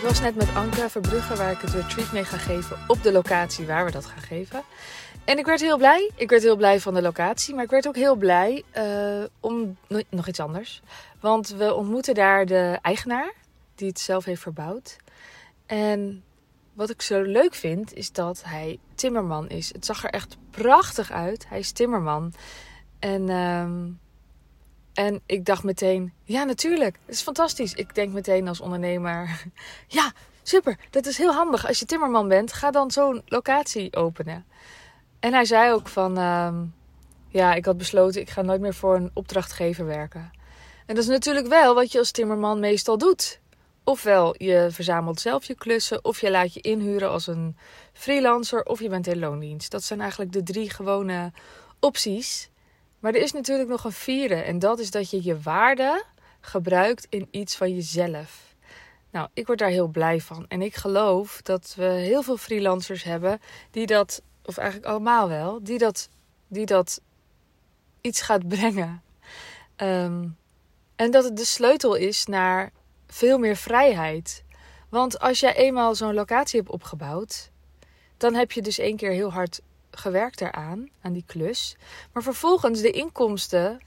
Ik was net met Anke Verbrugge, waar ik het retreat mee ga geven, op de locatie waar we dat gaan geven. En ik werd heel blij. Ik werd heel blij van de locatie, maar ik werd ook heel blij uh, om nog iets anders. Want we ontmoeten daar de eigenaar, die het zelf heeft verbouwd. En wat ik zo leuk vind, is dat hij timmerman is. Het zag er echt prachtig uit. Hij is timmerman. En, uh, en ik dacht meteen, ja natuurlijk, het is fantastisch. Ik denk meteen als ondernemer, ja super, dat is heel handig. Als je timmerman bent, ga dan zo'n locatie openen. En hij zei ook van, uh, ja, ik had besloten, ik ga nooit meer voor een opdrachtgever werken. En dat is natuurlijk wel wat je als timmerman meestal doet. Ofwel je verzamelt zelf je klussen, of je laat je inhuren als een freelancer, of je bent in loondienst. Dat zijn eigenlijk de drie gewone opties. Maar er is natuurlijk nog een vierde, en dat is dat je je waarde gebruikt in iets van jezelf. Nou, ik word daar heel blij van. En ik geloof dat we heel veel freelancers hebben die dat, of eigenlijk allemaal wel, die dat, die dat iets gaat brengen. Ehm, en dat het de sleutel is naar veel meer vrijheid. Want als jij eenmaal zo'n locatie hebt opgebouwd, dan heb je dus één keer heel hard gewerkt eraan, aan die klus. Maar vervolgens de inkomsten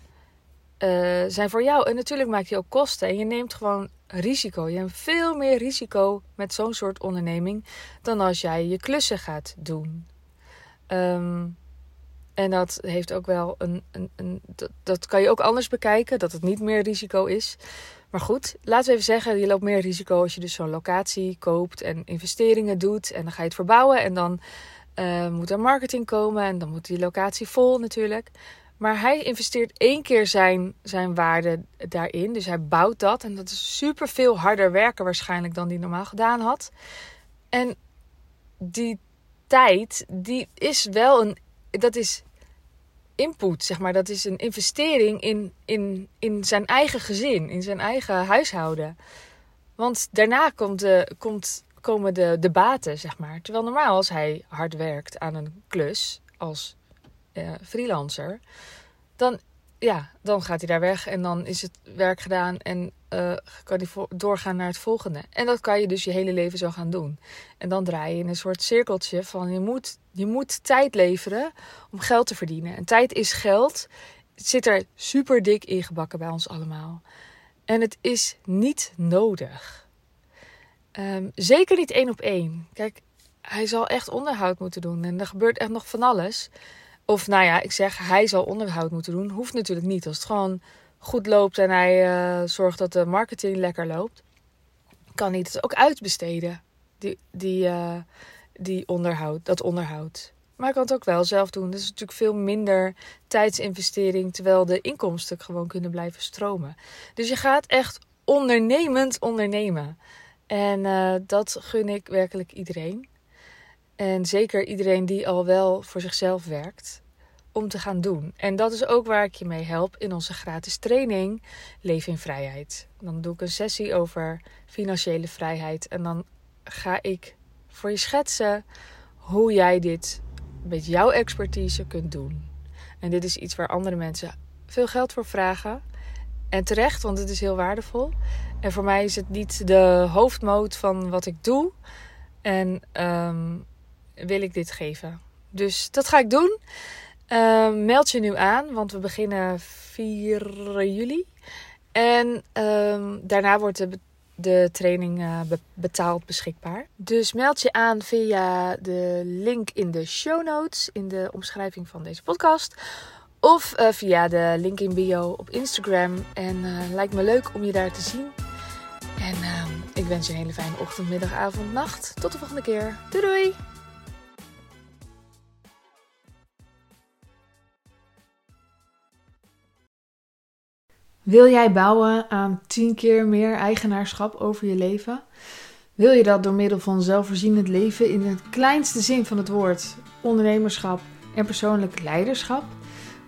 uh, zijn voor jou. En natuurlijk maak je ook kosten. En je neemt gewoon risico. Je hebt veel meer risico met zo'n soort onderneming dan als jij je klussen gaat doen. Um, en dat heeft ook wel een. een, een dat, dat, kan je ook anders bekijken, dat het niet meer risico is. Maar goed, laten we even zeggen, je loopt meer risico als je dus zo'n locatie koopt en investeringen doet. En dan ga je het verbouwen en dan uh, moet er marketing komen en dan moet die locatie vol natuurlijk. Maar hij investeert één keer zijn, zijn waarde daarin. Dus hij bouwt dat. En dat is super veel harder werken waarschijnlijk dan hij normaal gedaan had. En die tijd, die is wel een. Dat is input, zeg maar. Dat is een investering in, in, in zijn eigen gezin, in zijn eigen huishouden. Want daarna komt de, komt, komen de, de baten, zeg maar. Terwijl normaal als hij hard werkt aan een klus als uh, freelancer, dan, ja, dan gaat hij daar weg en dan is het werk gedaan en uh, kan hij doorgaan naar het volgende. En dat kan je dus je hele leven zo gaan doen. En dan draai je in een soort cirkeltje van je moet, je moet tijd leveren om geld te verdienen. En tijd is geld. Het zit er super dik ingebakken bij ons allemaal. En het is niet nodig. Um, zeker niet één op één. Kijk, hij zal echt onderhoud moeten doen. En er gebeurt echt nog van alles. Of nou ja, ik zeg hij zal onderhoud moeten doen. Hoeft natuurlijk niet. Als het gewoon goed loopt en hij uh, zorgt dat de marketing lekker loopt, kan hij het ook uitbesteden. Die, die, uh, die onderhoud, dat onderhoud. Maar hij kan het ook wel zelf doen. Dat is natuurlijk veel minder tijdsinvestering, terwijl de inkomsten gewoon kunnen blijven stromen. Dus je gaat echt ondernemend ondernemen. En uh, dat gun ik werkelijk iedereen. En zeker iedereen die al wel voor zichzelf werkt om te gaan doen. En dat is ook waar ik je mee help in onze gratis training Leef in Vrijheid. Dan doe ik een sessie over financiële vrijheid en dan ga ik voor je schetsen hoe jij dit met jouw expertise kunt doen. En dit is iets waar andere mensen veel geld voor vragen. En terecht, want het is heel waardevol. En voor mij is het niet de hoofdmoot van wat ik doe. En um, wil ik dit geven. Dus dat ga ik doen. Uh, meld je nu aan, want we beginnen 4 juli. En um, daarna wordt de, de training uh, betaald beschikbaar. Dus meld je aan via de link in de show notes, in de omschrijving van deze podcast. Of uh, via de link in bio op Instagram. En uh, lijkt me leuk om je daar te zien. En ehm, ik wens je een hele fijne ochtend, middag, avond, nacht. Tot de volgende keer. Doei doei! Wil jij bouwen aan 10 keer meer eigenaarschap over je leven? Wil je dat door middel van zelfvoorzienend leven in het kleinste zin van het woord, ondernemerschap en persoonlijk leiderschap?